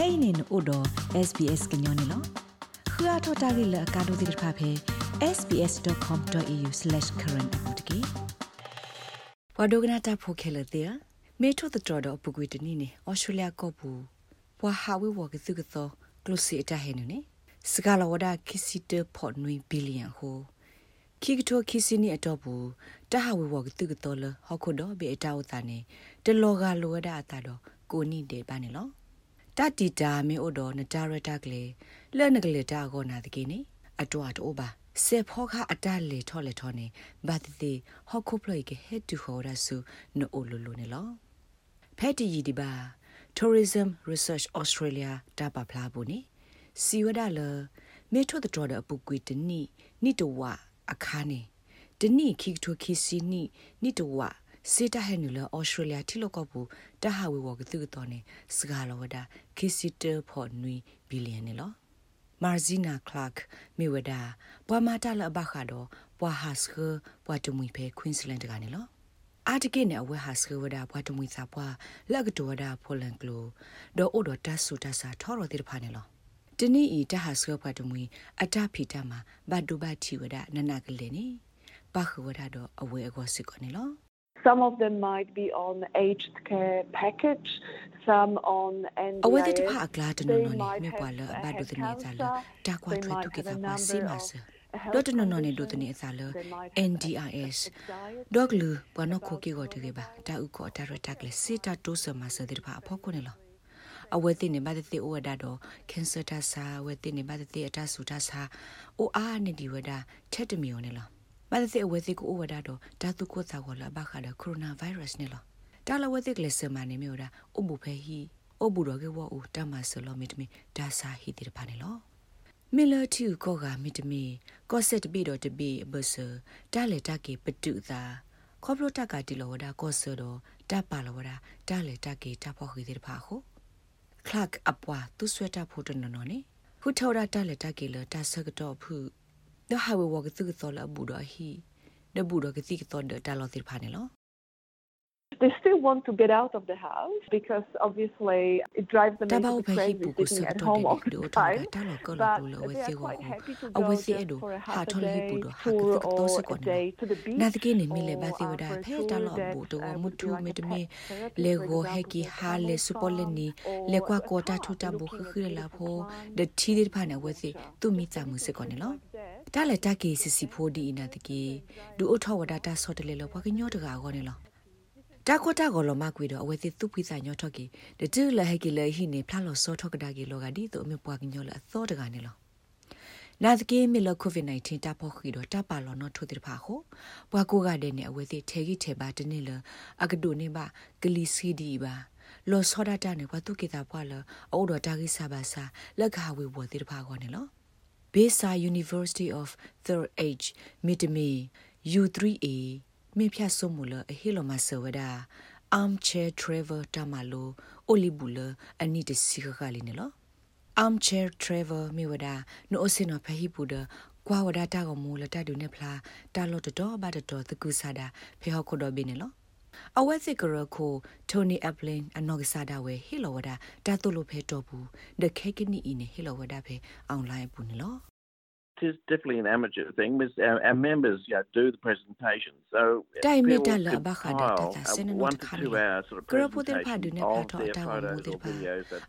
kainin odo sbs gnyone lo khua thota gi la ka do dir pha phe sbs.com.au/current apotki wadogna ta pho khela te me tho the tro do pugui tini ne australia ko bu bwa ha we wo ge su ge so close ta he ne စကလာဝဒခီစီတဖော်နွေဘီလီယံဟိုခိကတိုခီစီနီအတော့ဘူးတဟဝေဝကတုကတော်လဟခုတော့ဘေအတောက်တာနေတလောကလောဒအတာတော့ကိုနိတဲ့ပါနေလော တတီတာမေအိုတော်နတာရတာကလေးလဲနကလေးတာကောနာတကိနေအတော့အတော့ပါစေဖောခအတလေထော်လေထော်နေဘာတိဟခုပလိုက်ဟက်တူခေါ်ရဆုနိုအိုလိုလိုနေလောဖက်တီဒီပါ Tourism Research Australia တာပါဖလာဘူးနေစီဝဒါလမေထို့တော်တဲ့အပူကွေတနိနိတဝအခါနေတနိခိထိုခိစီနိနိတဝ စေတဟဲနူလာဩစတြေးလျတိလောကပူတဟဝေဝကတုတော်နေစကားလောဝဒခိစီတဖော်နွီဘီလီယံနေလောမာဇီနာကလတ်မေဝဒါပွာမာတလဘခါတော့ပွာဟာစခပွာတမွေဖဲကွင်းစလန်တကနေလောအာတကိနေအဝဲဟာစခဝဒါပွာတမွေစာပွာလက်ကတော်ဒါဖိုလန်ကလိုဒေါ်အိုဒတဆူတဆာထော်ရတိဖာနေလောတနေ့ဤတဟာစခပွာတမွေအတဖီတမှာဘတ်ဒူဘတ်ချီဝဒါနနကလေးနေပခဝဒါတော့အဝဲအကောစစ်ကနေလော Some of them might be on aged care package, some on NDIS. Awe de pa akla de no no ni me pa la ba do de ni za la ta kwa thwe tu ke ta pa si ma sa. Do de no no ni do de ni za la NDIS. Dog lu pa no ko ki go de ke ba ta u ko ta ra ta kle si ta to sa ma sa de pa a pho ko ne lo. အဝဲတင်နေပါတဲ့အိုဝဒါတော့ကင်ဆာတာစာဝဲတင်နေပါတဲ့အတာဆူတာစာအိုအားနေဒီဝဒါချက်တမီယောနေလား မလစီအဝဲစီကိုအဝဒါတော့ဒါသူကိုစာဝလာဘခါလကိုရိုနာဗိုင်းရပ်စ်နေလောတာလဝဲစီကလစမနေမျိုးရာအဘူဖဲဟီအဘူရောကေဝအူတမဆလောမီတမီဒါစာဟီတိရပါနေလောမီလာတီကိုကမီတမီကော့ဆက်တပီတော့တပီဘဆာတာလေတာကေပတုသာခေါပလိုတက်ကတီလောဒါကော့ဆာတော့တပါလောဒါတာလေတာကေတဖို့ဟီတိရပါဟုခလတ်အပွားသူဆွဲတာဖို့တနော်နော်နေခုထော်ရတာလက်တကေလတာဆကတော့ဖူ ဒဟာဝဝကသုကသောလဘူဒဟီဒဘူဒကတိကသောဒတာလောတိဖာနေလော they still want to get out of the house because obviously it drives them into crazy sitting at home all the time. But they are quite happy to go just for a half a day tour or a day to the beach. နာတကိနေမိလေဘာစီဝဒဖဲတလောဘူတော့မထူမတမေလေကိုဟက်ကီဟာလေစပေါ်လနီလေကွာကောတာထူ တာဘူခခရလာဖိုဒတီဒီဖာနေဝစီသူမိချမှုစကောနေလောတာလေတကေစီစီဖိုဒီနာတကေဒူအထောဝဒတာဆော့တလေလောဘကညောတကာကောနေလောတာခွတာကိုလမကွေတော့အဝဲစီသူဖိစာညောထော့ကီတတူလဟကီလေဟိနေဖလာလို့စောထော့ကဒါကီလောကဒီတော့အမေပွားကညောလအသောတကနေလောနာသကေမီလကိုဗစ် -19 တာဖို့ခီတော့တပါလောနော်ထိုတိဖာခိုဘွာကိုကတဲ့နေအဝဲစီထေကြီးထေပါတနေ့လအကဒိုနေပါဂလီစီဒီပါလောစောဒတာနေဘသူကေတာဘွာလအော်တော့တာကိစာပါစာလက်ခါဝေဝတိဖာခေါနေလော Besa University of Third Age Mitme U3A မေဖြတ်ဆုမလအဟီလိုမဆဝဒ armchair travel တမလိုအိုလီဘူလအနိတစီခခလီနေလော armchair travel မေဝဒနိုအစင်နဖဟိပူဒကွာဝဒတာကမူလတတူနေဖလားတာလော့တော်ဘာတော်တကူဆာဒဖေဟခုတော်ဘင်းနေလော အဝဲစစ်ကရခိုတိုနီအပလင်အနော်ကစားတာဝဲဟီလိုဝဒါတာတုလိုဖဲတော့ဘူးဒခေကနီအင်းဟီလိုဝဒါဖဲအွန်လိုင်းပူနလော is definitely an amateur thing. Our, our members you know, do the presentation. So Dai me da la ba kha da ta sen no kha ni. Kro po der pha du ne pha tho ta mo der pha.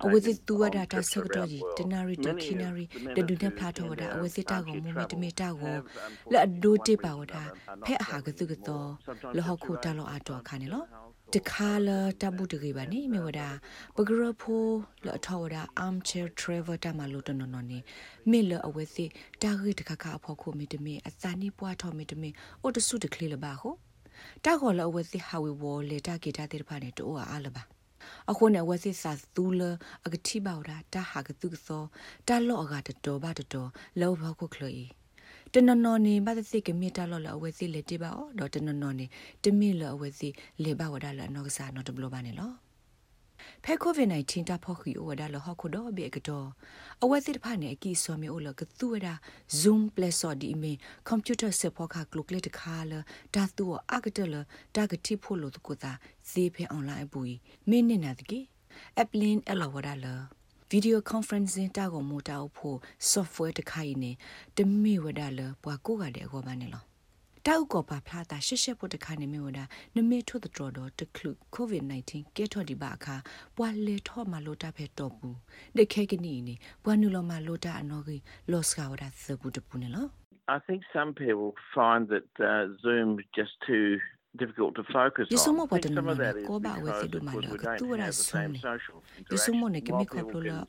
A we ti tu da ta sa do ji denari to kinari de du ne pha tho da a we ti ta go mo me te me ta go. La do ti pa wa da phe a ha ga tu ga to lo ho kho ta lo a to kha ne lo. တခါလာတဘူးတကြီးပါနေမြဝဒပဂရဖိုလထောဝဒ armchair travel တမလို့တနော်နော်နေမေလအဝဲစီတာဂိတခခအဖို့ခုမီတမီအစနီပွားထောမီတမီအိုတဆုတကလေးလပါဟုတာခေါ်လအဝဲစီဟာဝီဝလေတာဂီတာတေဖာနေတိုအားလပါအခုနဲ့ဝစီစာသူလအကတိပါဝဒတာဟာကတုသောတာလော့အကတတော်ဘာတတော်လောဘခုခလီ တနနော်နေဘာသိကမြေတာလော်လအဝဲစီလေတိပါအော်တော့တနနော်နေတမီလအဝဲစီလေပါဝဒါလနောက်ကစားနော်တဘလပါနေလောဖဲကိုဗစ် -19 တာဖောက်ခီဝဒါလဟခုတော့ဘေကတော့အဝဲစစ်ဖာနေအကီဆောမီအိုလကသူဝဒါ zoom plus ော်ဒီမီကွန်ပျူတာစဖောက်ခကလုကလက်တခါလဒါသူအကတလတာကတိဖို့လို့တကူတာဇေးဖဲအွန်လိုင်းပူမင်းနေနာတကီအပလင်းအလဝဒါလ video conferencing တာကိုမိုတာဖို့ software တခိုင်နေတမိဝဒါလပွားကိုကတဲ့ကောပါနေလောတောက်ကောပါဖလာတာရှက်ရှက်ဖို့တခါနေမျိုးဒါနမေထုတ်တော်တော်တခု covid-19 ကဲထော်ဒီပါအခါပွာလေထော့မလို့တာဖဲတော့ဘူးဒခဲကနီနေပွာနူလောမလို့တာအနော်ကြီးလော့စကဝဒါသဘူးတပူနေလော I think some people find that uh, Zoom just too difficult to focus on. Yusumo pa tan na ko ba we ti do ma la ka tu ra sum ne. Yusumo ne ke mi ko plo la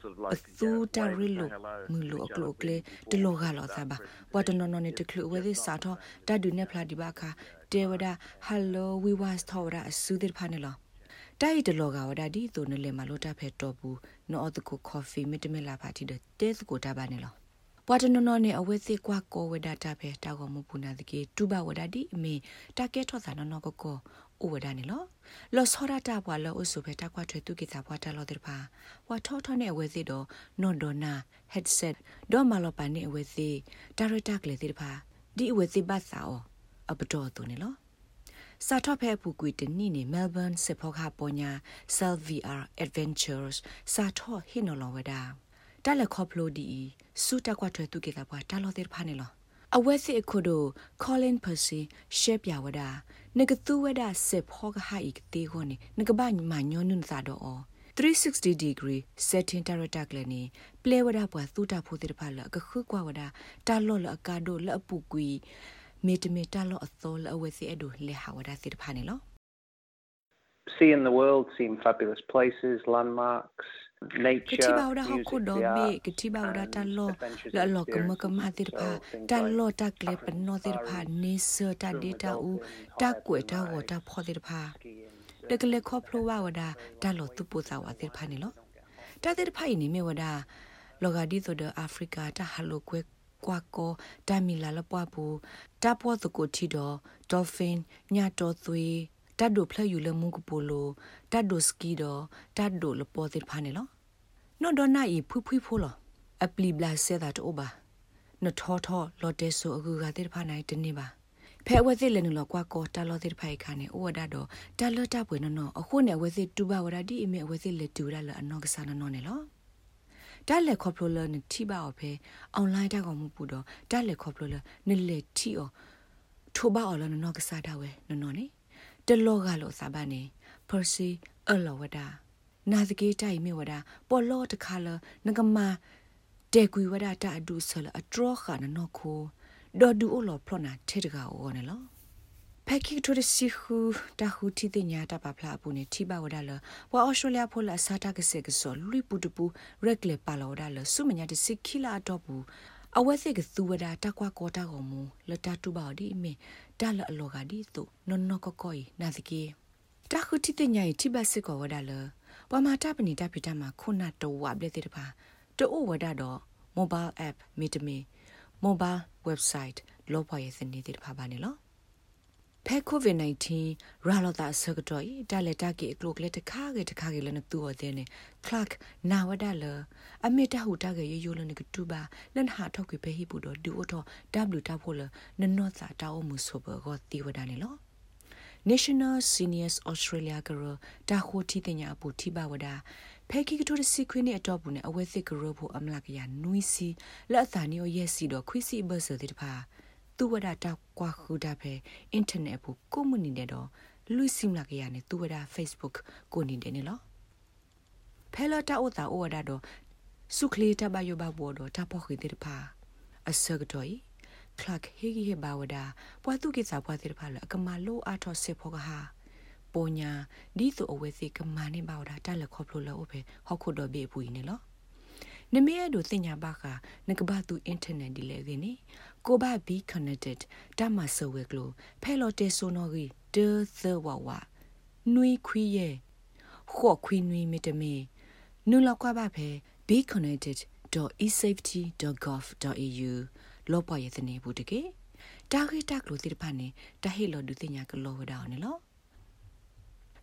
tu ta ri lo mu lo klo kle de lo ga lo sa ba. Wa tan no no ne te klo we di sa tho ta du ne phla di ba kha de wa da hello we was tho ra su dir pha ne lo. တိုက်တလောကဝဒဒီသူနလေမလို့တဖဲတော့ဘူးနော်အတကူကော်ဖီမီတမလာပါတီတဲ့တဲစကိုတာပါနေလော ပွာတနနနဲ့အဝဲစစ်ကွာကောဝဒတာဖဲတာကောမပူနာတကေတူဘဝဒဒီအမေတာကဲထော့စာနနကောကောဥဝဒနေလောလောစောရတာဘွာလောအဆုဖဲတာကွာထွေသူကိတာဘွာတာလောတဲ့ဖာဘွာထောထောနဲ့အဝဲစစ်တော့နွန်ဒေါနာ headset ဒေါ်မလောပါနဲ့အဝဲစစ်ဒါရတာကလေးတဲ့ဖာဒီအဝဲစစ်ဘတ်စာအောအပတော်သူနေလောစာထော့ဖဲပူကွီတနီနေ Melbourne စဖောခါပေါ်ညာ Self VR Adventures စာထော့ဟင်းနော်လောဝဒါ တာလက်ခေါပလိုဒီစူတက်ကွာထွဲသူကေတာပွားတာလောတဲ့ဖာနေလောအဝဲစစ်အခုတို့ Colin Percy ရှေပြဝဒနကသူဝဒစစ်ဖောကဟာဤတေခေါနေနကဘာမညောနုန်သာတော့360 degree setting director ကလည်းနေ play ဝဒပွားသူတာဖို့တဲ့ဖာလကခုကွာဝဒတာလောလအကာဒိုလအပူကွီမေတမေတာလောအသောလအဝဲစစ်အဒိုလေဟာဝဒစစ်ဖာနေလော seeing the world seeing fabulous places landmarks nature kitiba ora hokku do be kitiba ora ta lo la lo kama kama tir pha ta lo ta kle pan no tir pha ni so ta data u ta kwe ta wo ta pho tir pha de kle kho phlo wa wada ta lo tu pu sa wa tir pha ni lo ta tir pha ni me wada lo ga di so de africa ta halo kwe ကွာကောတာမီလာလပွားဘူးတာပွားသကိုတီတော့ဒေါ်ဖင်ည တော်သွေးတတ်ဒိုဖလယူလမှုကပိုလိုတတ်ဒိုစကီတော့တတ်ဒိုလပေါ်တဲ့ဖာနေလောနော်ဒေါ်နာဤဖွဖွဖိုးလောအပလီဘလာဆဲတာတော့ပါနထောထောလော်တဲဆိုအခုကတဲ့ဖာနိုင်တနေပါဖဲဝဲသိလည်းနော်ကွာကောတာလော်တဲ့ဖိုင်ခါနေဩဝဒတော့တာလော်တာပွေနော်နော်အခုနဲ့ဝဲသိတူပါဝရဒီအမေဝဲသိလေတူရလအနောကစားနော်နေလောတားလက်ခေါပလိုလနတိပါအဖေအွန်လိုင်းတက်ကောင်မှုပူတော့တားလက်ခေါပလိုလနလေတီအောထိုးပါအော်လနနောကစားတာဝဲနော်နော်နေ တလောကလို့စာပါနေပရစီအလောဝဒနာသကေတိုင်မြေဝဒပေါ်လောတခါလနကမာတေကွေဝဒတာအဒုဆလအထရခနနခိုဒေါ်ဒူအလောဖလနာထေတကာအောနေလောဖက်ခိထိုရစီခူတာဟူတီတင်ညာတာပါဖလာပူနေထိပါဝဒါလဝါအော်စတြေးလျဖိုလာစာတာကစေကစောလူပူတပူရက်လေပါလောဒါလဆုမညာတစီခိလာတော့ဘူး အဝဲစိကသူဝဒတာကွာကောတာကောမူလတတူပါဒီမေတာလအလောကဒီသူနော်နော်ကကိုနာစကေတာခုတိတညာတိဘစစ်ကောဝဒါလပမာတာပနီတာပိတမှာခုနတဝဘလက်တဲ့တပါတိုးဝဒါတော့ mobile app မီတမီ mobile website လောပွားရဲ့စနေတဲ့တပါပါနေလော ဖဲကိုဗစ် -19 ရာလောတာဆကတော့တာလက်တာကေကလုကလက်တခါကေတခါကေလနတူအတဲ့နေကလတ်နာဝဒါလအမေတာဟူတာကေရယိုလနကတူပါလန်ဟာထောက်ကေဖဲဟိပူတော့ဒူအတော့ W တာဖို့လနနော့စာတာအမှုဆိုဘောကတီဝဒါနေလော National Seniors Australia ကရတာခိုတီတင်ညာပူတိပါဝဒါဖဲခိကတိုရစီခွင်းနဲ့အတော့ဘူးနဲ့အဝဲစစ်ကရဖို့အမလကရနွီစီလက်အသာနီယောရဲ့စီတော့ခွီစီဘဆာတဲ့တပါ သူဝဒတာကွာခူတာပဲအင်တာနက်ဘူးကိုမနီတဲ့တော့လူစိမလာကရနေသူဝဒ Facebook ကိုနေတယ်နော်ဖဲလာတာဥတာဥဝဒတော့စုခလီတဘယောဘဘောတော့တပေါခိတဲ့ပါအစကတော့ Clark hegi he bawada pwa tu ki sa pwa te pha la kama lo a tho se pho ka ha ပိုညာဒီဆိုအဝဲစီကမာနေပါတာတက်လက်ခေါပလို့လို့ပဲဟောက်ခုတော့ဘေးပူနေလော နမေရတို့တင်ညာပါကနကဘာတူအင်တာနက်ဒီလေဒီနေကိုဘာဘီ connected တမဆဝဲကလိုဖဲလို့တေဆိုနော်ကြီးဒေသဝဝနွီခွီရဲ့ခေါ်ခွီနွီမီတမေနူလောက်ကွာပါဖဲ be connected.esafety.gov.au လောပွားရဲ့စနေဘူးတကေတာခိတက်လို့တိတဖာနေတဟိလောဒုတင်ညာကလောဝဒါနေ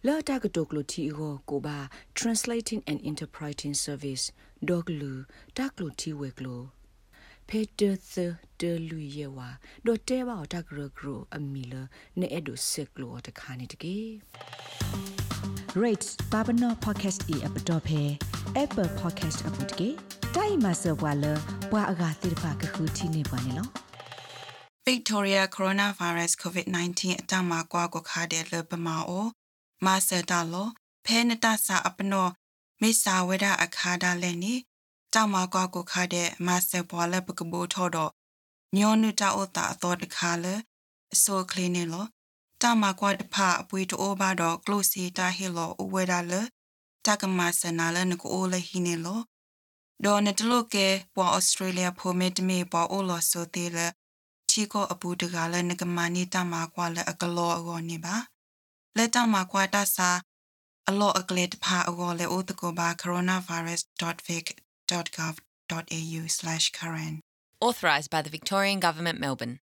လောလာတာကတုကလိုတီဟောကိုပါ translating and interpreting service dog lu tak lu ti we klo phe de the de lu ye wa do te ba ta gro gro amila ne edo sek lo ta kha ni de ke rate babano podcast e app dot phe apple podcast app တကေတိုင်မဆောဘွာလဘွာအဂါတိဖာကခုတီနေပါနေလော Victoria coronavirus COVID-19 အတမကွာကိုခါတဲ့လပမာအို မာစတာလောဖဲနတဆာအပနောမေစာဝဒအခါဒါလည်းနီတောက်မကွာကိုခါတဲ့မာစဘွာလပကဘူထော်တော့ညောနတာအိုတာအတော်တခါလေအစိုးကလင်းနေလောတောက်မကွာတဖအပွေတိုးဘာတော့ close စီတာဟီလောအဝဲဒါလေတကမဆနာလနကိုလေဟီနေလောဒေါ်နတလုကေပွာဩစတြေးလျဖိုမစ်မီပွာအိုလောဆိုသေးလေချီကိုအပူတကလည်းငကမနီတမကွာလည်းအကလောအကောနေပါ လက်တမကွာတဆာအလောအကလေတဖာအကောလည်းဥတကောပါ coronavirus.vic.gov.au/current authorised by the Victorian Government Melbourne